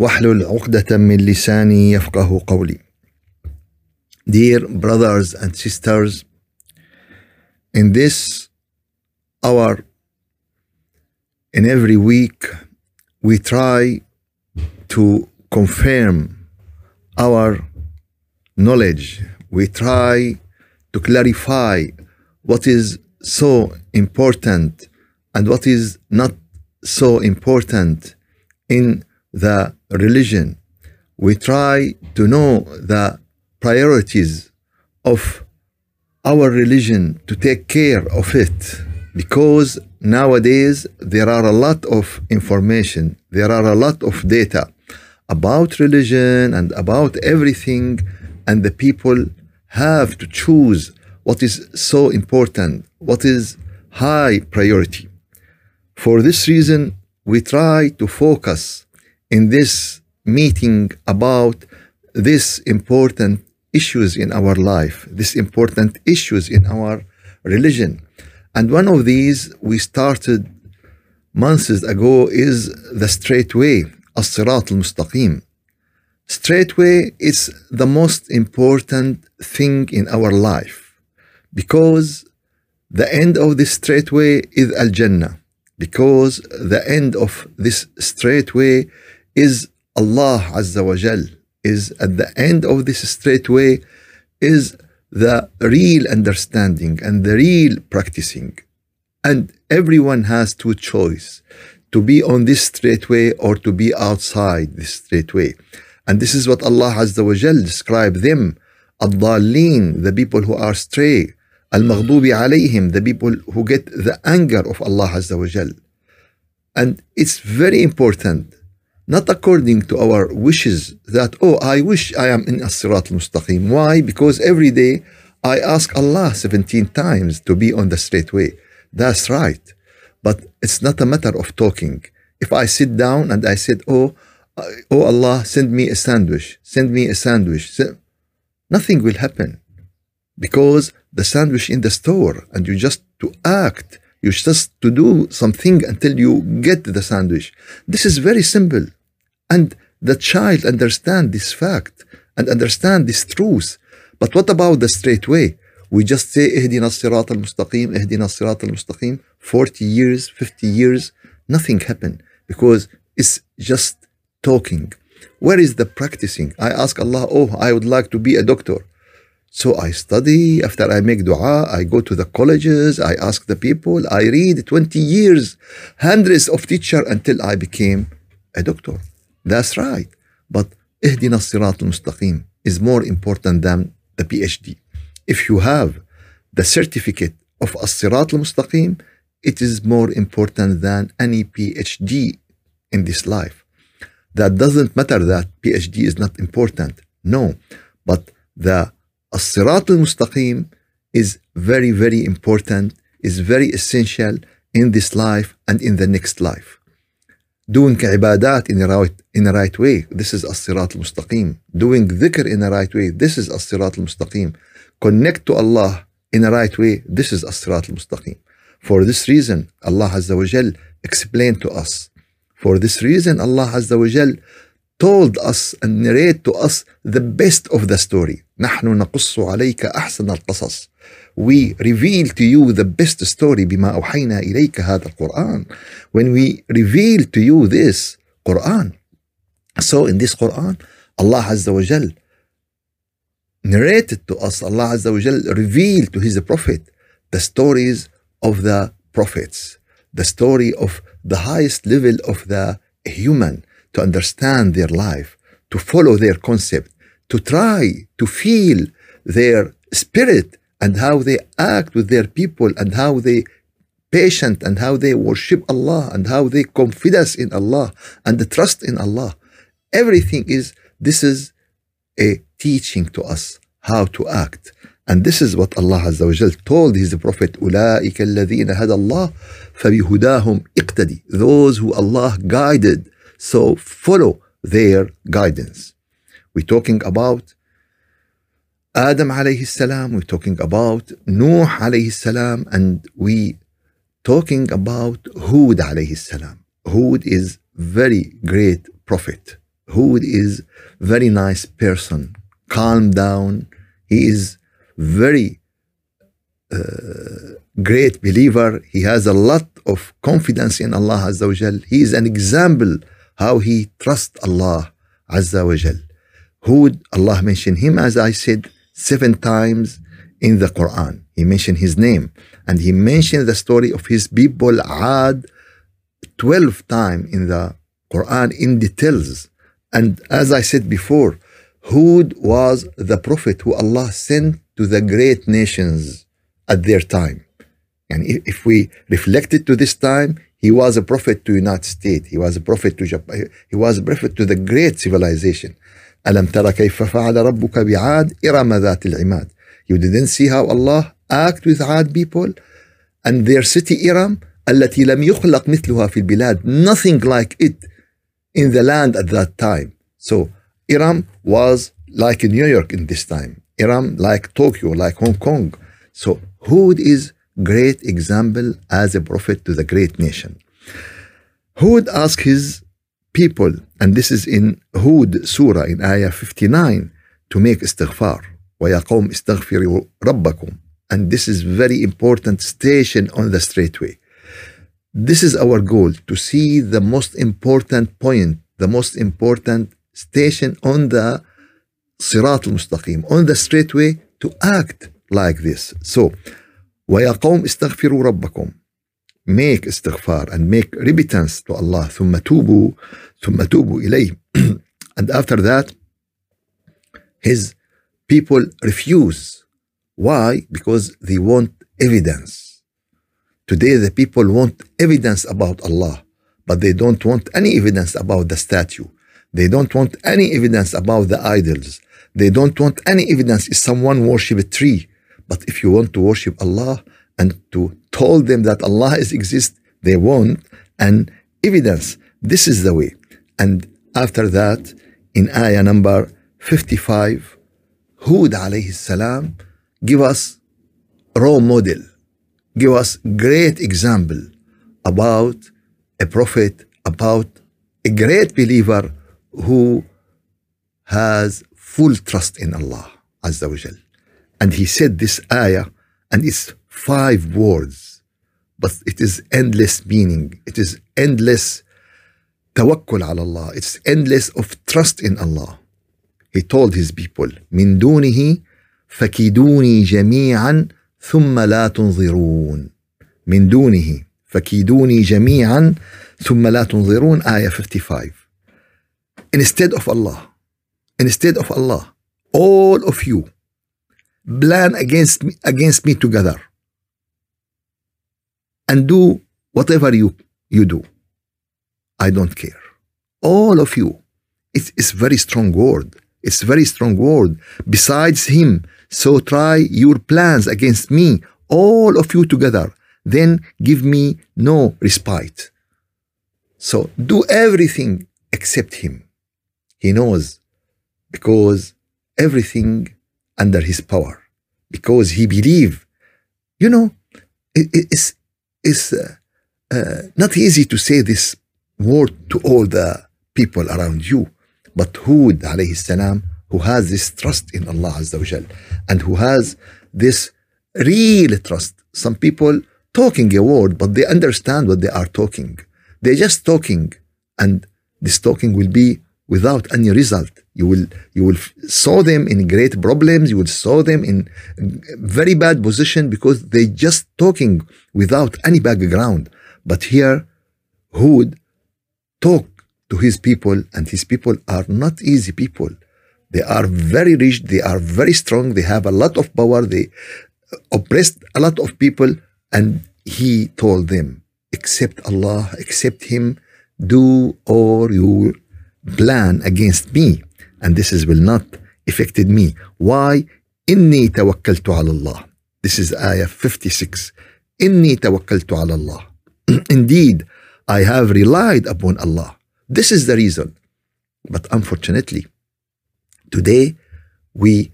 واحلل عقدة من لساني يفقه قولي. Dear brothers and sisters, in this hour, in every week, we try to confirm our knowledge. We try to clarify what is so important and what is not so important in the religion. We try to know the priorities of our religion to take care of it because nowadays there are a lot of information, there are a lot of data about religion and about everything, and the people have to choose what is so important, what is high priority. For this reason, we try to focus in this meeting about these important issues in our life, these important issues in our religion. And one of these we started months ago is the straight way, as-sirat al-mustaqim. Straight way is the most important thing in our life because the end of this straight way is al-jannah because the end of this straight way is Allah Azza wa Jal is at the end of this straight way is the real understanding and the real practicing. And everyone has two choice to be on this straight way or to be outside this straight way. And this is what Allah Azza wa Jal described them. Ad-Dallin, the people who are stray. Al-Maghdubi alayhim, the people who get the anger of Allah Azza wa Jal. And it's very important not according to our wishes that, oh, I wish I am in As-Sirat al-Mustaqim. Why? Because every day I ask Allah 17 times to be on the straight way. That's right. But it's not a matter of talking. If I sit down and I said, oh, uh, oh Allah, send me a sandwich, send me a sandwich, nothing will happen. Because the sandwich in the store and you just to act, you just to do something until you get the sandwich. This is very simple. And the child understand this fact and understand this truth. But what about the straight way? We just say اهدنا الصراط المستقيم اهدنا الصراط المستقيم 40 years, 50 years, nothing happened because it's just talking. Where is the practicing? I ask Allah, oh, I would like to be a doctor. So I study, after I make dua, I go to the colleges, I ask the people, I read 20 years, hundreds of teacher until I became a doctor. That's right. But اهدنا الصراط المستقيم is more important than the PhD. If you have the certificate of الصراط المستقيم, it is more important than any PhD in this life. That doesn't matter that PhD is not important. No. But the الصراط المستقيم is very, very important, is very essential in this life and in the next life. doing ibadat in the right in the right way this is as-sirat al-mustaqim doing dhikr in the right way this is as-sirat al-mustaqim connect to Allah in the right way this is as-sirat al-mustaqim for this reason Allah azza wa jal explained to us for this reason Allah azza wa jal told us and narrate to us the best of the story نحن نقص عليك أحسن القصص we reveal to you the best story بما أوحينا إليك هذا القرآن when we reveal to you this Quran so in this Quran Allah Azza wa Jal narrated to us Allah Azza wa Jal revealed to his prophet the stories of the prophets the story of the highest level of the human to understand their life to follow their concept to try to feel their spirit and how they act with their people and how they patient and how they worship Allah and how they confidence in Allah and the trust in Allah. Everything is this is a teaching to us how to act. And this is what Allah Azza wa Jal told His Prophet, أولئك الذين هدى الله فبهداهم اقتدي. Those who Allah guided, so follow their guidance. We're talking about Adam alayhi salam, we're talking about Nuh alayhi salam, and we talking about Hud alayhi salam. Hud is very great prophet. Hud is very nice person, calm down. He is very uh, great believer. He has a lot of confidence in Allah Azza wa Jal. He is an example how he trusts Allah Azza wa Jal. Hud, Allah mentioned him as I said seven times in the Quran. He mentioned his name and he mentioned the story of his people Ad 12 times in the Quran in details. And as I said before, Hud was the prophet who Allah sent to the great nations at their time. And if we reflected to this time, he was a prophet to United States. He was a prophet to Japan. He was a prophet to the great civilization. ألم ترى كيف فعل ربك بعاد إرم ذات العماد. You didn't see how Allah act with Ad people and their city Iram التي لم يخلق مثلها في البلاد. Nothing like it in the land at that time. So Iram was like New York in this time. Iram like Tokyo, like Hong Kong. So Hud is great example as a prophet to the great nation. Hud asked his people, and this is in Hud Surah in Ayah 59, to make istighfar. وَيَا قَوْمِ اسْتَغْفِرُوا رَبَّكُمْ And this is very important station on the straight way. This is our goal to see the most important point, the most important station on the Sirat al-Mustaqim, on the straight way to act like this. So, وَيَا قَوْمِ اسْتَغْفِرُوا رَبَّكُمْ Make istighfar and make repentance to Allah. ثُمَّ تُوبُوا ثُمَّ تُوبُوا إِلَيْهِ And after that, his people refuse. Why? Because they want evidence. Today, the people want evidence about Allah, but they don't want any evidence about the statue. They don't want any evidence about the idols. They don't want any evidence if someone worship a tree. But if you want to worship Allah and to tell them that Allah is exist, they want an evidence. This is the way. And after that, in ayah number 55, Hud alayhi salam give us role model give us great example about a prophet, about a great believer who has full trust in Allah Azza wa Jal. And he said this ayah, and it's five words, but it is endless meaning. It is endless tawakkul ala Allah. It's endless of trust in Allah. He told his people, من دونه فكيدوني جميعا ثم لا تنظرون من دونه فكيدوني جميعا ثم لا تنظرون آية 55 Instead of Allah instead of Allah all of you plan against me, against me together and do whatever you you do I don't care all of you it's, it's very strong word it's very strong word besides him so try your plans against me, all of you together. Then give me no respite. So do everything except him. He knows because everything under his power, because he believe. You know, it, it's, it's uh, uh, not easy to say this word to all the people around you. But Hud alayhi salam who has this trust in Allah Azza wa Jal and who has this real trust. Some people talking a word, but they understand what they are talking. They're just talking, and this talking will be without any result. You will you will saw them in great problems. You will saw them in very bad position because they just talking without any background. But here, Hud talk to his people, and his people are not easy people. They are very rich, they are very strong, they have a lot of power, they oppressed a lot of people, and he told them, accept Allah, accept him, do all your plan against me, and this is will not affected me. Why? إني توكلت على الله. This is ayah 56. إني توكلت على الله. Indeed, I have relied upon Allah. This is the reason. But unfortunately, today we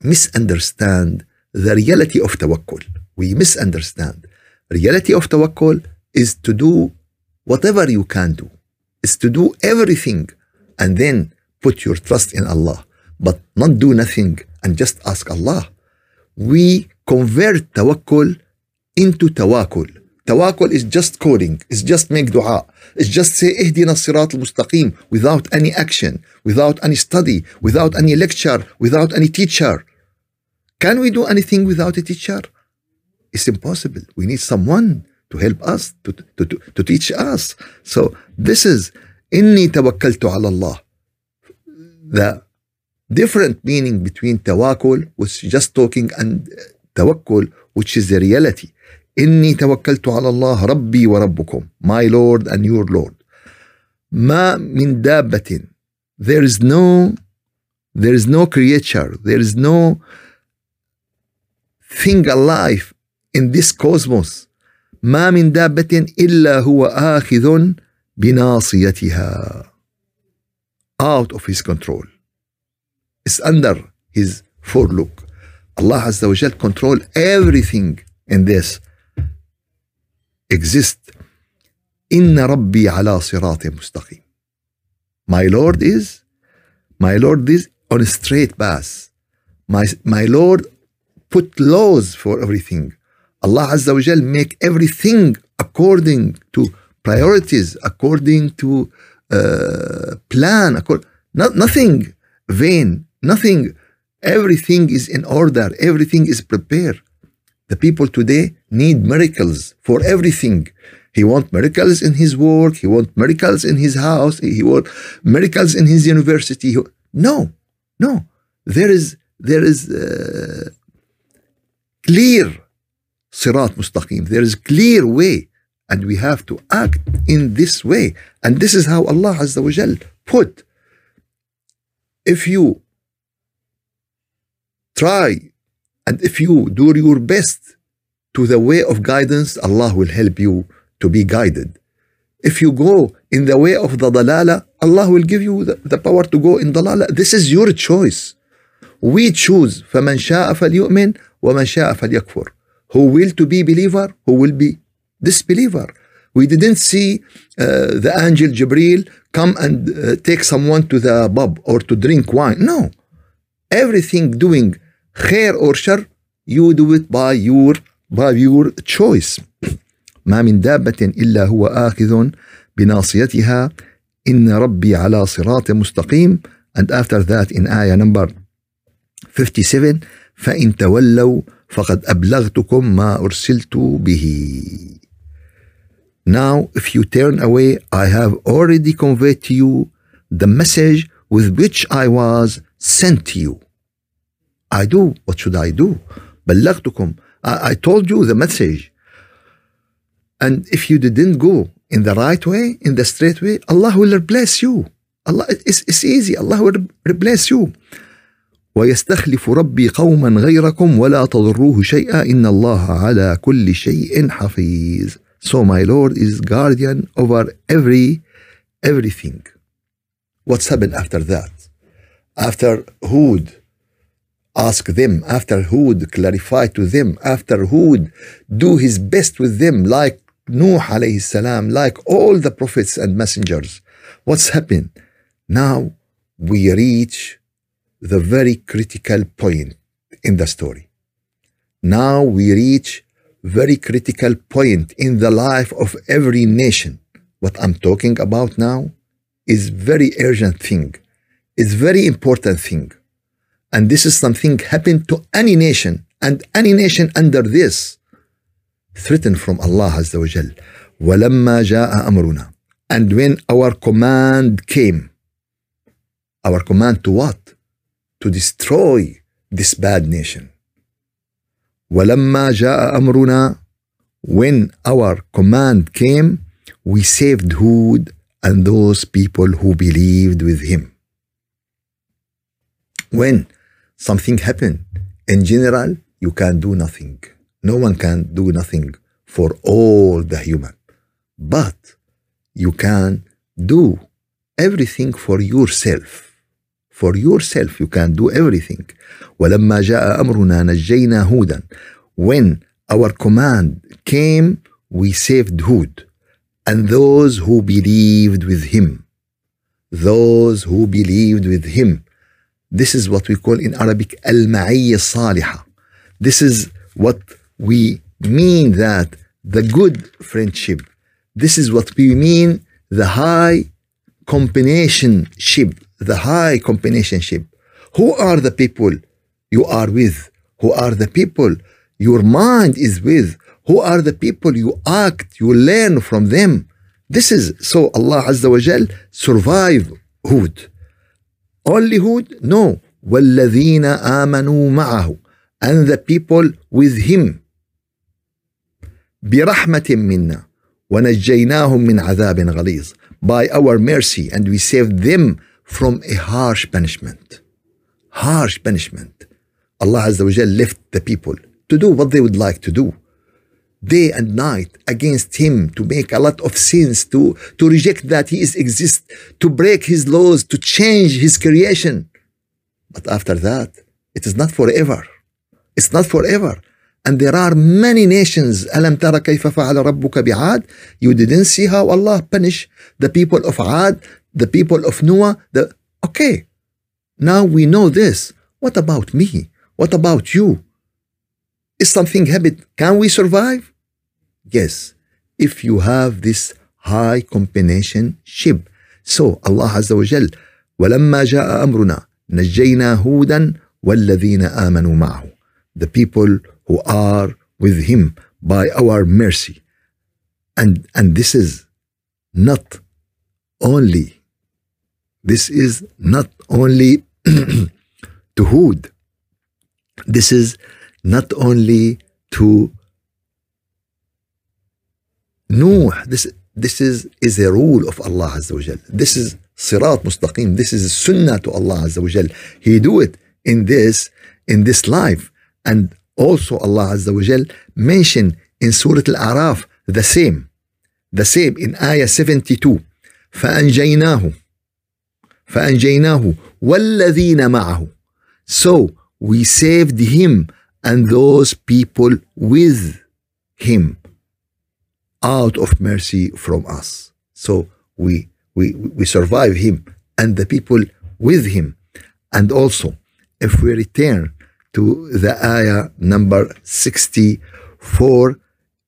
misunderstand the reality of tawakkul. We misunderstand. Reality of tawakkul is to do whatever you can do. Is to do everything and then put your trust in Allah, but not do nothing and just ask Allah. We convert tawakkul into tawakkul. Tawakkul is just coding, it's just make dua, it's just say ihdina sirat al-mustaqim without any action, without any study, without any lecture, without any teacher. Can we do anything without a teacher? It's impossible. We need someone to help us, to, to, to, to teach us. So this is inni tawakkaltu ala Allah. The different meaning between tawakkul, which is just talking, and tawakkul, which is the reality. إني توكلت على الله ربي وربكم my Lord and your Lord ما من دابة there is no there is no creature there is no thing alive in this cosmos ما من دابة إلا هو آخذ بناصيتها. Out of his control. It's under his forelock Allah Azza wa Jal control everything in this exist. إن ربي على صراط مستقيم my Lord is my Lord is on a straight path. My, my Lord put laws for everything. Allah Azza wa make everything according to priorities according to uh, plan not, nothing vain nothing everything is in order everything is prepared the people today need miracles for everything. He wants miracles in his work. He wants miracles in his house. He wants miracles in his university. No, no. There is there is uh, clear sirat mustaqim. There is clear way, and we have to act in this way. And this is how Allah Azza wa Jal put. If you try and if you do your best to the way of guidance, Allah will help you to be guided. If you go in the way of the dalala, Allah will give you the, the power to go in dalala. This is your choice. We choose فَمَنْ شَاءَ فَلْيُؤْمِنْ وَمَنْ شَاءَ فَلْيَكْفُرْ Who will to be believer, who will be disbeliever. We didn't see uh, the angel Jibril come and uh, take someone to the pub or to drink wine. No. Everything doing khair or shar, you do it by your by your choice. ما من دابة إلا هو آخذ بناصيتها إن ربي على صراط مستقيم and after that in ayah number 57 فإن تولوا فقد أبلغتكم ما أرسلت به Now if you turn away I have already conveyed to you the message with which I was sent to you I do what should I do بلغتكم I, I told you the message and if you didn't go in the right way in the straight way Allah will replace you Allah it's, it's easy Allah will replace you ويستخلف ربي قوما غيركم ولا تضروه شيئا إن الله على كل شيء حفيظ so my Lord is guardian over every everything. What's happened after that? After Hud ask them, after Hud clarify to them, after Hud do his best with them, like Nuh alayhi salam, like all the prophets and messengers. What's happened? Now we reach the very critical point in the story. Now we reach very critical point in the life of every nation. What I'm talking about now is very urgent thing. It's very important thing. And this is something happened to any nation and any nation under this threatened from Allah Azza wa Jal. وَلَمَّا جَاءَ أَمْرُنَا And when our command came, our command to what? To destroy this bad nation. ولما جاء أمرنا when our command came we saved Hud and those people who believed with him when something happened in general you can do nothing no one can do nothing for all the human but you can do everything for yourself for yourself you can do everything ولما جاء أمرنا نجينا هودا when our command came we saved Hud and those who believed with him those who believed with him this is what we call in Arabic المعية الصالحة this is what we mean that the good friendship this is what we mean the high combination ship the high companionship. Who are the people you are with? Who are the people your mind is with? Who are the people you act, you learn from them? This is so Allah Azza wa Jal survive Hud. Only Hud? No. وَالَّذِينَ آمَنُوا مَعَهُ And the people with him. بِرَحْمَةٍ مِنَّا وَنَجَّيْنَاهُمْ مِنْ عَذَابٍ غَلِيظٍ By our mercy and we saved them from a harsh punishment. Harsh punishment. Allah Azza wa Jal left the people to do what they would like to do. Day and night against him to make a lot of sins to to reject that he is exist to break his laws to change his creation. But after that it is not forever. It's not forever. And there are many nations alam bi'ad you didn't see how Allah punished the people of Ad the people of Noah the okay now we know this what about me what about you is something habit can we survive yes if you have this high combination ship so Allah عز وجل ولما جاء أمرنا نجينا هودا والذين آمنوا معه the people who are with him by our mercy and and this is not only this is not only to Hud this is not only to Nuh this this is is a rule of Allah Azza wa Jal. this is sirat mustaqim this is sunnah to Allah Azza wa Jal. he do it in this in this life and also Allah Azza wa Jal mentioned in Surah Al-A'raf the same the same in ayah 72 فأنجيناه فأنجيناه والذين معه so we saved him and those people with him out of mercy from us so we we we survive him and the people with him and also if we return to the ayah number 64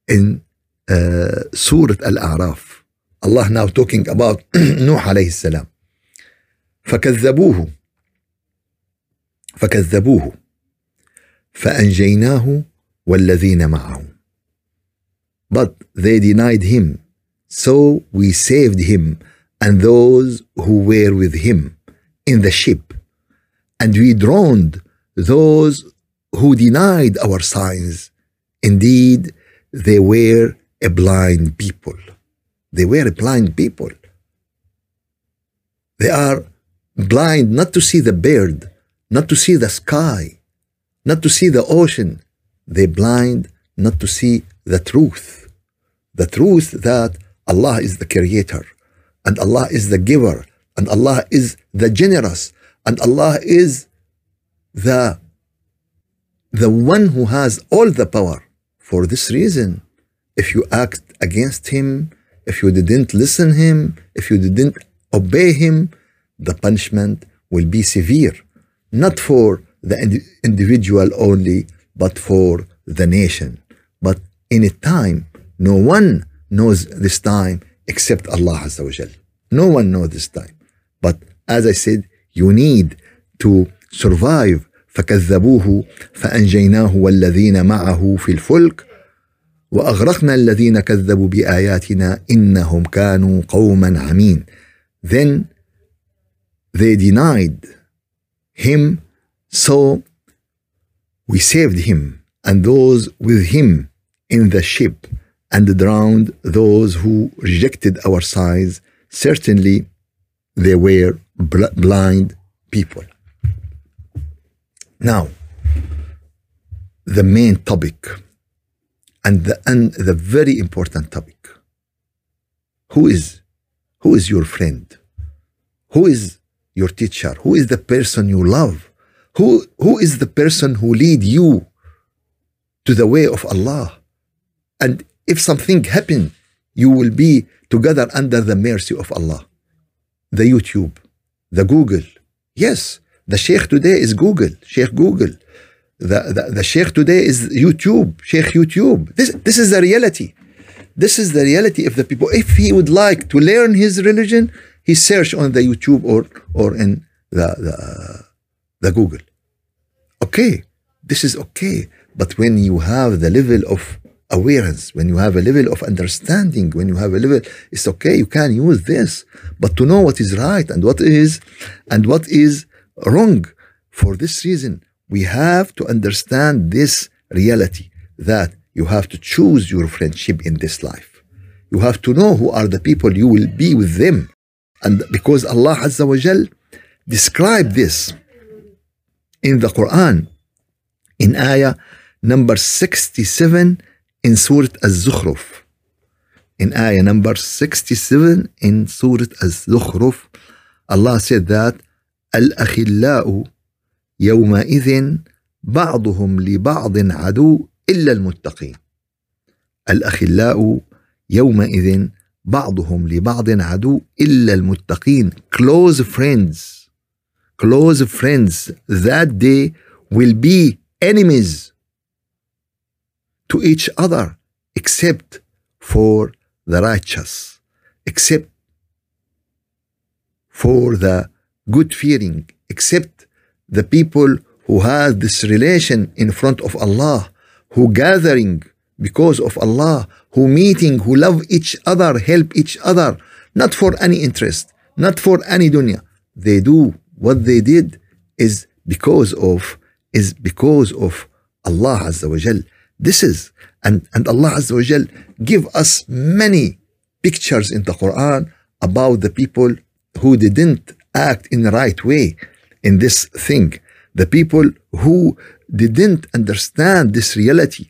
in uh, Surah Al-A'raf. Allah now talking about Nuh alayhi salam. فكذبوه فكذبوه فأنجيناه والذين معه. But they denied him. So we saved him and those who were with him in the ship. And we drowned those who denied our signs. Indeed, they were a blind people. They were a blind people. They are blind not to see the bird, not to see the sky, not to see the ocean. They're blind not to see the truth. The truth that Allah is the creator, and Allah is the giver, and Allah is the generous, and Allah is the the one who has all the power. For this reason, if you act against him, if you didn't listen him, if you didn't obey him, the punishment will be severe, not for the indi- individual only, but for the nation. But in a time, no one knows this time except Allah Azza wa Jal. No one knows this time. But as I said, you need to survive فكذبوه فانجيناه والذين معه في الفلك واغرقنا الذين كذبوا باياتنا انهم كانوا قوما عمين then they denied him so we saved him and those with him in the ship and drowned those who rejected our signs certainly they were bl- blind people Now, the main topic and the, and the very important topic. Who is who is your friend? Who is your teacher? Who is the person you love? Who who is the person who lead you to the way of Allah? And if something happen, you will be together under the mercy of Allah. The YouTube, the Google. Yes, the Sheikh today is Google, Sheikh Google. The, the, the Sheikh today is YouTube, Sheikh YouTube. This, this is the reality. This is the reality of the people. If he would like to learn his religion, he search on the YouTube or, or in the, the, the Google. Okay, this is okay. But when you have the level of awareness, when you have a level of understanding, when you have a level, it's okay, you can use this. But to know what is right and what is and what is wrong. For this reason, we have to understand this reality that you have to choose your friendship in this life. You have to know who are the people you will be with them. And because Allah Azza wa Jal described this in the Quran in ayah number 67 in Surah Az-Zukhruf. In ayah number 67 in Surah Az-Zukhruf, Allah said that الأخلاء يومئذ بعضهم لبعض عدو إلا المتقين الأخلاء يومئذ بعضهم لبعض عدو إلا المتقين close friends close friends that day will be enemies to each other except for the righteous except for the good fearing except the people who have this relation in front of Allah, who gathering because of Allah, who meeting, who love each other, help each other, not for any interest, not for any dunya. They do what they did is because of is because of Allah Azza wa Jal. This is and, and Allah Azza wa Jal give us many pictures in the Quran about the people who didn't act in the right way in this thing the people who didn't understand this reality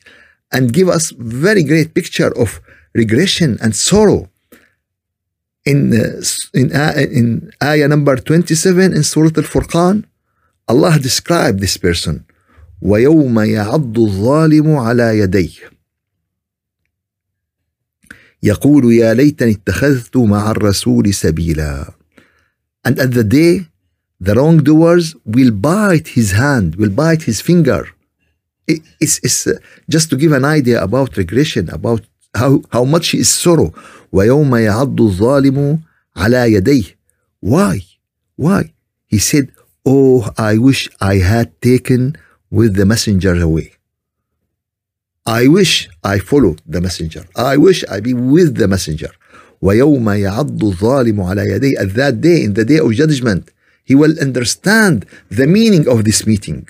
and give us very great picture of regression and sorrow in uh, in uh, in ayah number 27 in surah al-furqan allah described this person ويوم يعض الظالم على يديه يقول يا ليتني اتخذت مع الرسول سبيلا and at the day the wrongdoers will bite his hand, will bite his finger. it's, it's uh, just to give an idea about regression, about how, how much is sorrow. ويوم يعض الظالم على يديه. Why? Why? He said, Oh, I wish I had taken with the messenger away. I wish I followed the messenger. I wish I be with the messenger. ويوم يعض الظالم على يديه. At that day, in the day of judgment, he will understand the meaning of this meeting.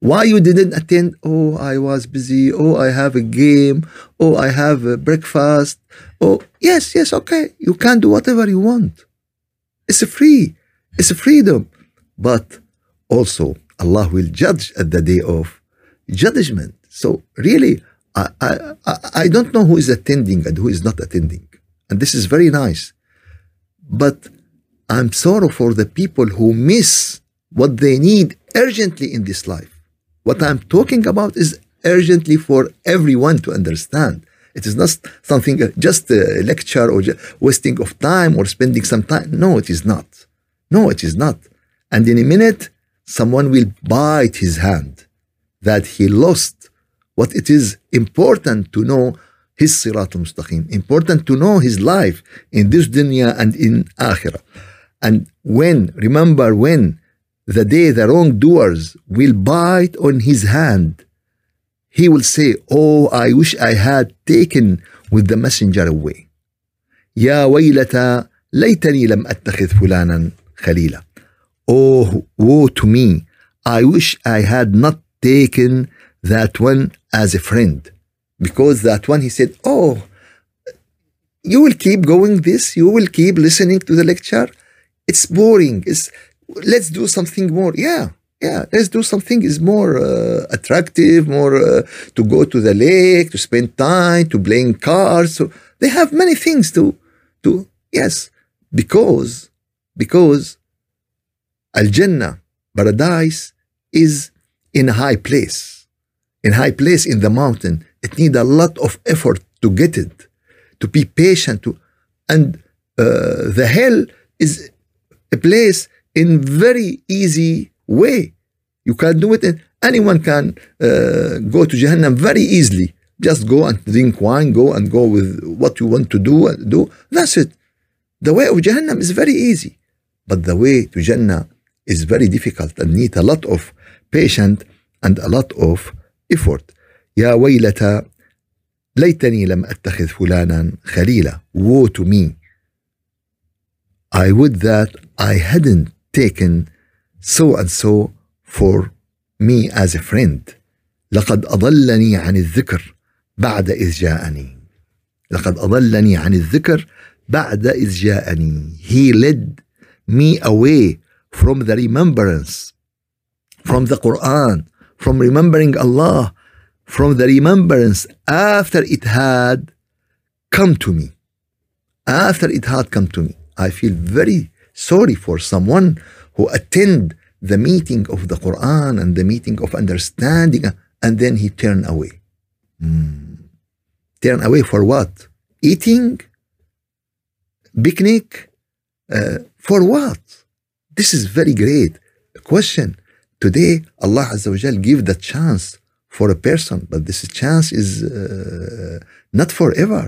why you didn't attend? Oh, I was busy. Oh, I have a game. Oh, I have a breakfast. Oh, yes, yes, okay. You can do whatever you want. It's free. It's a freedom. But also, Allah will judge at the day of judgment. So really, I, I, I don't know who is attending and who is not attending. And this is very nice. But I'm sorry for the people who miss what they need urgently in this life. What I'm talking about is urgently for everyone to understand. It is not something uh, just a lecture or wasting of time or spending some time. No, it is not. No, it is not. And in a minute, someone will bite his hand that he lost what it is important to know his sirat al-mustaqim, important to know his life in this dunya and in akhirah. And when, remember when, the day the wrongdoers will bite on his hand, he will say, Oh, I wish I had taken with the messenger away. يا ويلتى ليتني لم أتخذ فلانا خليلا. Oh, woe to me. I wish I had not taken that one as a friend. Because that one, he said, Oh, you will keep going this, you will keep listening to the lecture, it's boring. It's let's do something more. Yeah, Yeah, let's do something is more uh, attractive, more uh, to go to the lake, to spend time, to playing cards. So they have many things to to yes, because because Al Jannah, paradise, is in a high place, in high place in the mountain. It need a lot of effort to get it, to be patient, to and uh, the hell is a place in very easy way. You can do it, and anyone can uh, go to Jahannam very easily. Just go and drink wine, go and go with what you want to do. Do that's it. The way of Jahannam is very easy, but the way to Jannah is very difficult and need a lot of patience and a lot of effort. يا ويلتى ليتني لم أتخذ فلانا خليلا. Woe to me. I would that I hadn't taken so and so for me as a friend لقد أضلني عن الذكر بعد إذ جاءني لقد أضلني عن الذكر بعد إذ جاءني He led me away from the remembrance from the Quran from remembering Allah from the remembrance after it had come to me after it had come to me I feel very sorry for someone who attend the meeting of the Quran and the meeting of understanding, and then he turn away. Mm. Turn away for what? Eating? Picnic? Uh, for what? This is very great question. Today, Allah Azza wa give the chance for a person, but this chance is uh, not forever.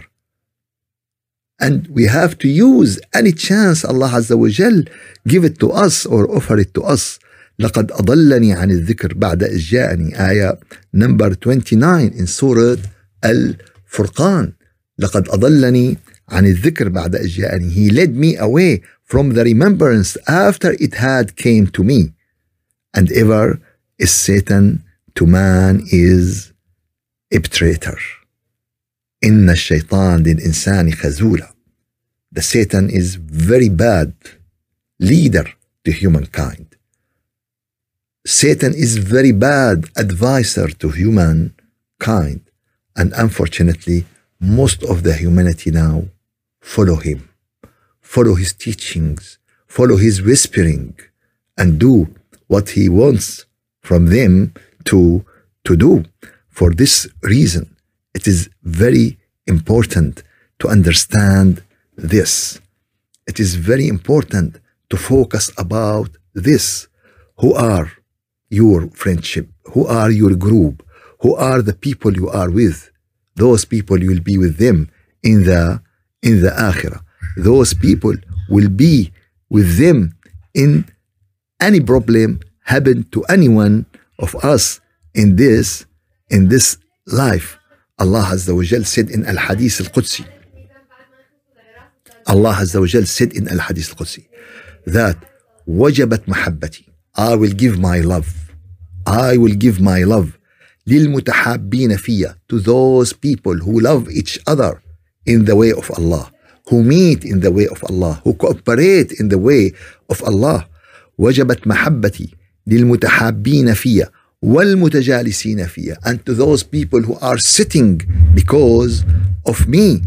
And we have to use any chance Allah Azza wa Jal give it to us or offer it to us. لقد أضلني عن الذكر بعد إذ جاءني آية number 29 in سورة الفرقان لقد أضلني عن الذكر بعد إذ جاءني He led me away from the remembrance after it had came to me and ever is Satan to man is a traitor إن الشيطان للإنسان خذولا The Satan is very bad leader to humankind. Satan is very bad advisor to humankind. And unfortunately, most of the humanity now follow him, follow his teachings, follow his whispering, and do what he wants from them to, to do. For this reason, it is very important to understand this. It is very important to focus about this. Who are your friendship? Who are your group? Who are the people you are with? Those people you will be with them in the in the akhirah. Those people will be with them in any problem happen to anyone of us in this in this life. Azza wa Jal said in Qudsi. Allah Azza wa Jal said in Al Qudsi that وجبت محبتي I will give my love I will give my love للمتحابين فيا to those people who love each other in the way of Allah who meet in the way of Allah who cooperate in the way of Allah وجبت محبتي للمتحابين فيا والمتجالسين فيا and to those people who are sitting because of me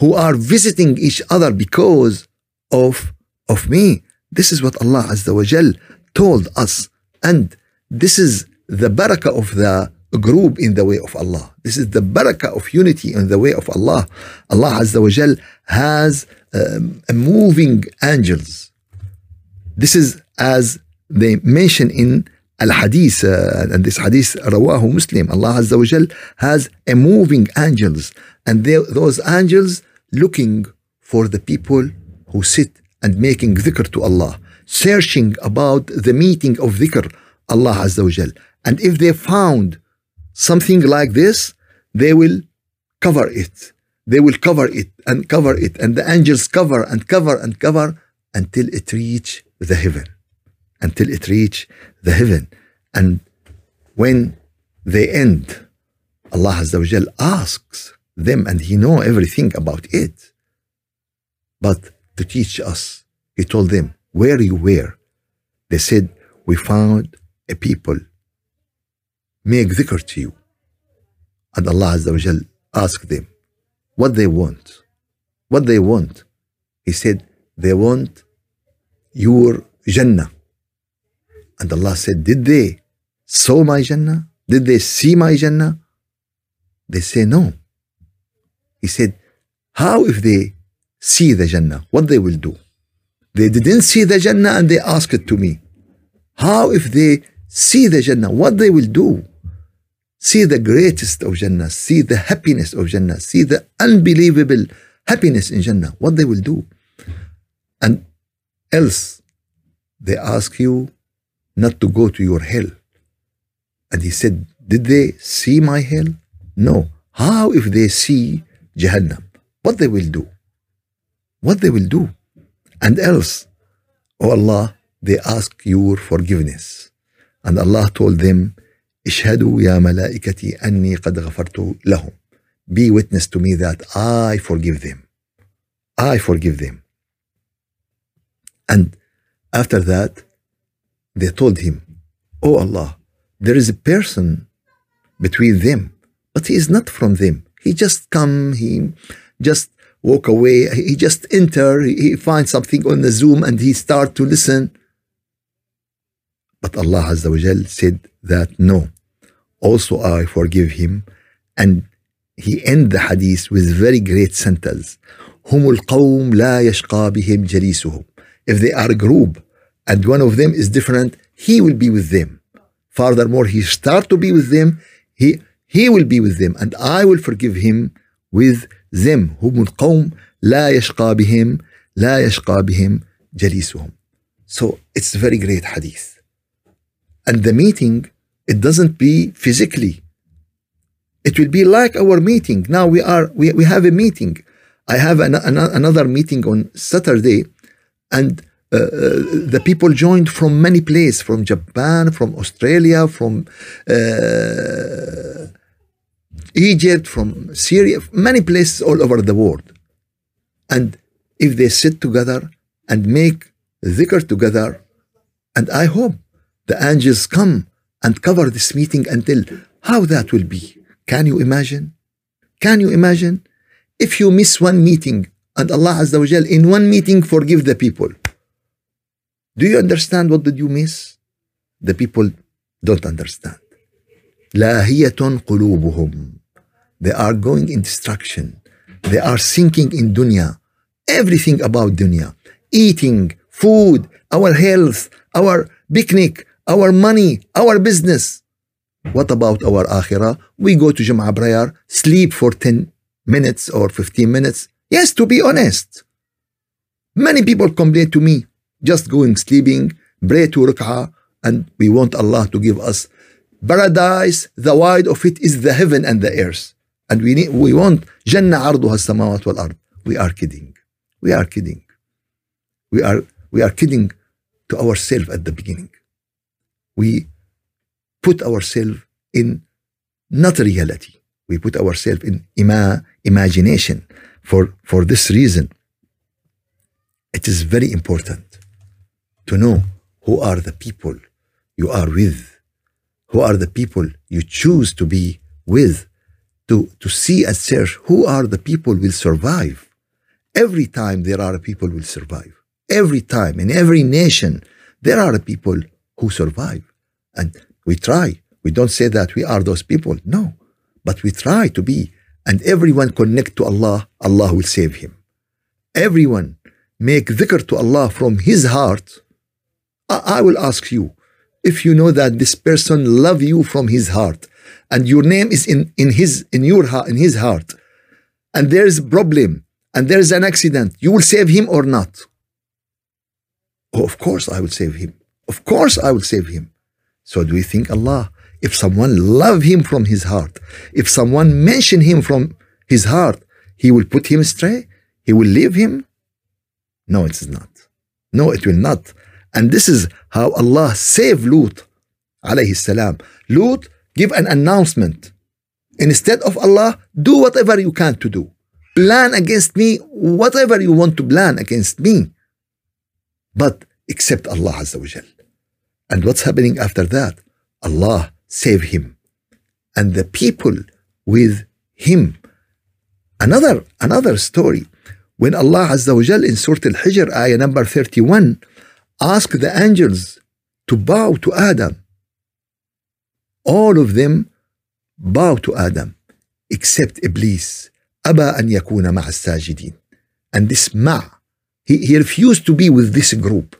who are visiting each other because of of me this is what Allah Azza wa Jal told us and this is the barakah of the group in the way of Allah this is the barakah of unity in the way of Allah Allah Azza wa Jal has um, moving angels this is as they mention in uh, and this Hadith Muslim, Allah Azza wa Jal has a moving angels, and those angels looking for the people who sit and making dhikr to Allah, searching about the meeting of dhikr, Allah Azza wa. And if they found something like this, they will cover it. They will cover it and cover it, and the angels cover and cover and cover until it reach the heaven until it reach the heaven. And when they end, Allah Azza wa asks them, and He know everything about it. But to teach us, He told them, where you were. They said, we found a people make dhikr to you. And Allah Azza wa asked them what they want. What they want. He said, they want your Jannah. And Allah said, Did they saw my Jannah? Did they see my Jannah? They say no. He said, How if they see the Jannah? What they will do? They didn't see the Jannah and they asked it to me. How if they see the Jannah? What they will do? See the greatest of Jannah, see the happiness of Jannah, see the unbelievable happiness in Jannah. What they will do? And else, they ask you not to go to your hell. And he said, Did they see my hell? No. How if they see Jahannam? What they will do? What they will do? And else, oh Allah, they ask your forgiveness. And Allah told them, اشهدوا يا ملائكتي أني قد غفرت لهم. Be witness to me that I forgive them. I forgive them. And after that, they told him, Oh Allah, there is a person between them, but he is not from them. He just come, he just walk away, he just enter, he finds something on the Zoom and he start to listen. But Allah Azza wa Jal said that no, also I forgive him. And he end the hadith with very great sentence. هم القوم لا يشقى بهم جليسهم. If they are a group and one of them is different, he will be with them. Furthermore, he start to be with them, he, he will be with them, and I will forgive him with them. هم القوم لا يشقى بهم لا يشقى بهم جليسهم. So it's a very great hadith. And the meeting, it doesn't be physically. It will be like our meeting. Now we are we, we have a meeting. I have an, an, another meeting on Saturday, and uh, uh, the people joined from many places from Japan, from Australia, from uh, Egypt, from Syria, many places all over the world. And if they sit together and make dhikr together, and I hope the angels come and cover this meeting until how that will be. Can you imagine? Can you imagine? If you miss one meeting and Allah Azza wa in one meeting forgive the people. Do you understand what did you miss? The people don't understand. لاهية قلوبهم. They are going in destruction. They are sinking in dunya. Everything about dunya. Eating, food, our health, our picnic, our money, our business. What about our akhirah? We go to Jum'ah prayer, sleep for 10 minutes or 15 minutes. Yes, to be honest. Many people complain to me just going sleeping, pray to rak'ah, and we want Allah to give us paradise. The wide of it is the heaven and the earth. And we need, we want Jannah arduha samawat wal ard. We are kidding. We are kidding. We are we are kidding to ourselves at the beginning. We put ourselves in not reality. We put ourselves in ima, imagination. For for this reason, it is very important to know who are the people you are with, who are the people you choose to be with, to, to see and search who are the people will survive. Every time there are people will survive. Every time in every nation there are people who survive. And we try. We don't say that we are those people. No. But we try to be. And everyone connect to Allah, Allah will save him. Everyone make dhikr to Allah from his heart, I will ask you if you know that this person love you from his heart and your name is in, in his in your heart in his heart and there is a problem and there is an accident you will save him or not? Oh, of course i will save him. Of course i will save him. So do you think allah if someone love him from his heart if someone mention him from his heart he will put him astray? He will leave him? No it is not. No it will not and this is how Allah saved Lut alayhi. Lut give an announcement. Instead of Allah, do whatever you can to do. Plan against me whatever you want to plan against me. But accept Allah Azza wa Jal. And what's happening after that? Allah save him. And the people with him. Another, another story. When Allah Azza wa Jal in Surah Al-Hijr, ayah number 31, asked the angels to bow to Adam. All of them bow to Adam except Iblis. أبى أن يكون مع الساجدين. And this ma, he, he refused to be with this group.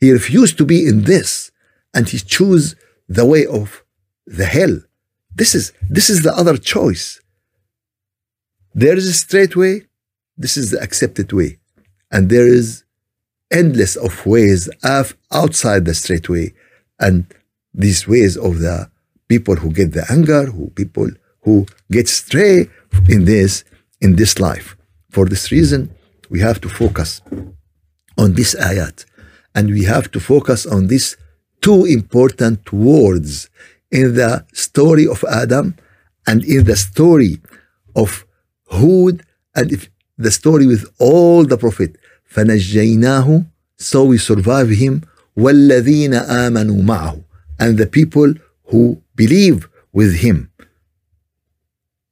He refused to be in this and he chose the way of the hell. This is this is the other choice. There is a straight way, this is the accepted way. And there is endless of ways of outside the straight way. And these ways of the people who get the anger, who people who get stray in this in this life. For this reason, we have to focus on this ayat and we have to focus on these two important words in the story of Adam and in the story of Hud and if the story with all the prophet فنجيناه so we survive him والذين آمنوا معه and the people who believe with him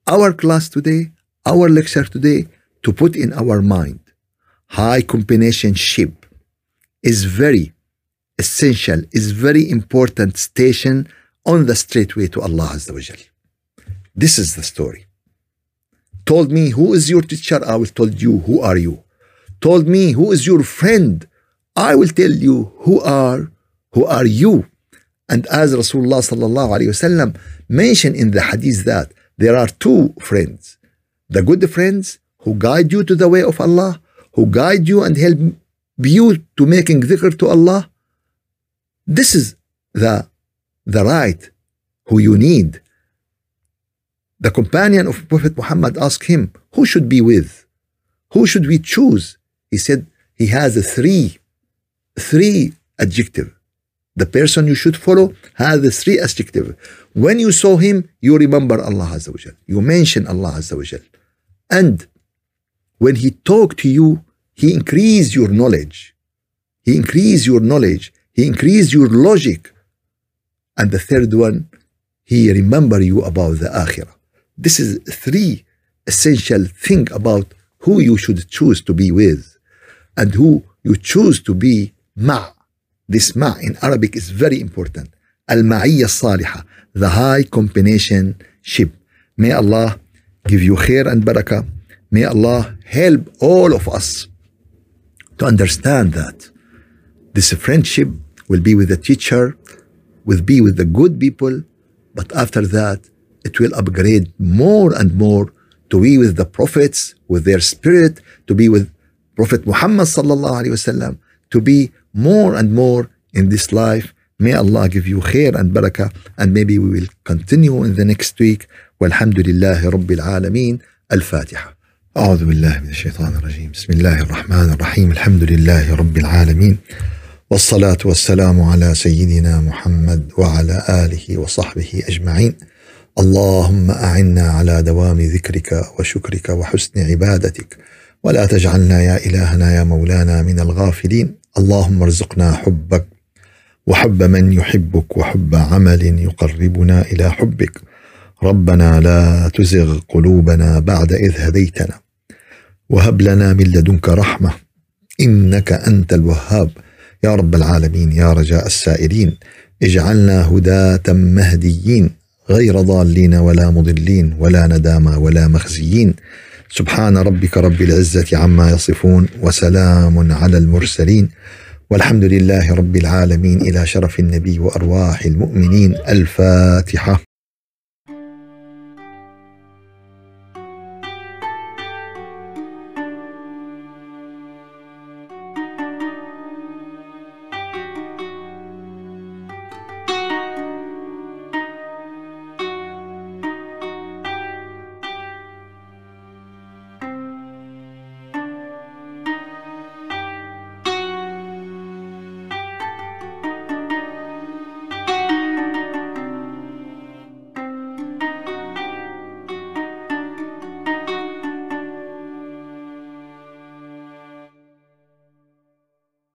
our class today our lecture today to put in our mind high combination ship is very essential is very important station on the straight way to Allah Azza wa Jal. This is the story. Told me, who is your teacher? I will tell you, who are you? Told me, who is your friend? I will tell you, who are, who are you? And as Rasulullah sallallahu alayhi wasallam mentioned in the hadith that there are two friends. The good friends who guide you to the way of Allah, who guide you and help you to making dhikr to Allah. This is the the right who you need. The companion of Prophet Muhammad asked him, Who should be with? Who should we choose? He said, He has a three, three adjective. The person you should follow has the three adjective. When you saw him, you remember Allah Azza wa. You mention Allah Azza wa. And when he talked to you, he increased your knowledge. He increased your knowledge. He increased your logic. And the third one, he remember you about the akhirah. This is three essential thing about who you should choose to be with and who you choose to be ma. This ma in Arabic is very important. Al-ma'iyya salihah, the high combination ship. May Allah give you khair and barakah. May Allah help all of us to understand that this friendship will be with the teacher will be with the good people, but after that, it will upgrade more and more to be with the prophets, with their spirit, to be with Prophet Muhammad sallallahu alaihi wasallam, to be more and more in this life. May Allah give you khair and barakah, and maybe we will continue in the next week. والحمد لله رب العالمين الفاتحة أعوذ بالله من الشيطان الرجيم بسم الله الرحمن الرحيم الحمد لله رب العالمين والصلاة والسلام على سيدنا محمد وعلى آله وصحبه أجمعين اللهم أعنا على دوام ذكرك وشكرك وحسن عبادتك ولا تجعلنا يا إلهنا يا مولانا من الغافلين. اللهم ارزقنا حبك وحب من يحبك وحب عمل يقربنا إلى حبك. ربنا لا تزغ قلوبنا بعد إذ هديتنا. وهب لنا من لدنك رحمة. إنك أنت الوهاب. يا رب العالمين يا رجاء السائلين اجعلنا هداة مهديين غير ضالين ولا مضلين ولا ندامى ولا مخزيين. سبحان ربك رب العزة عما يصفون وسلام على المرسلين. والحمد لله رب العالمين. إلى شرف النبي وأرواح المؤمنين. الفاتحة.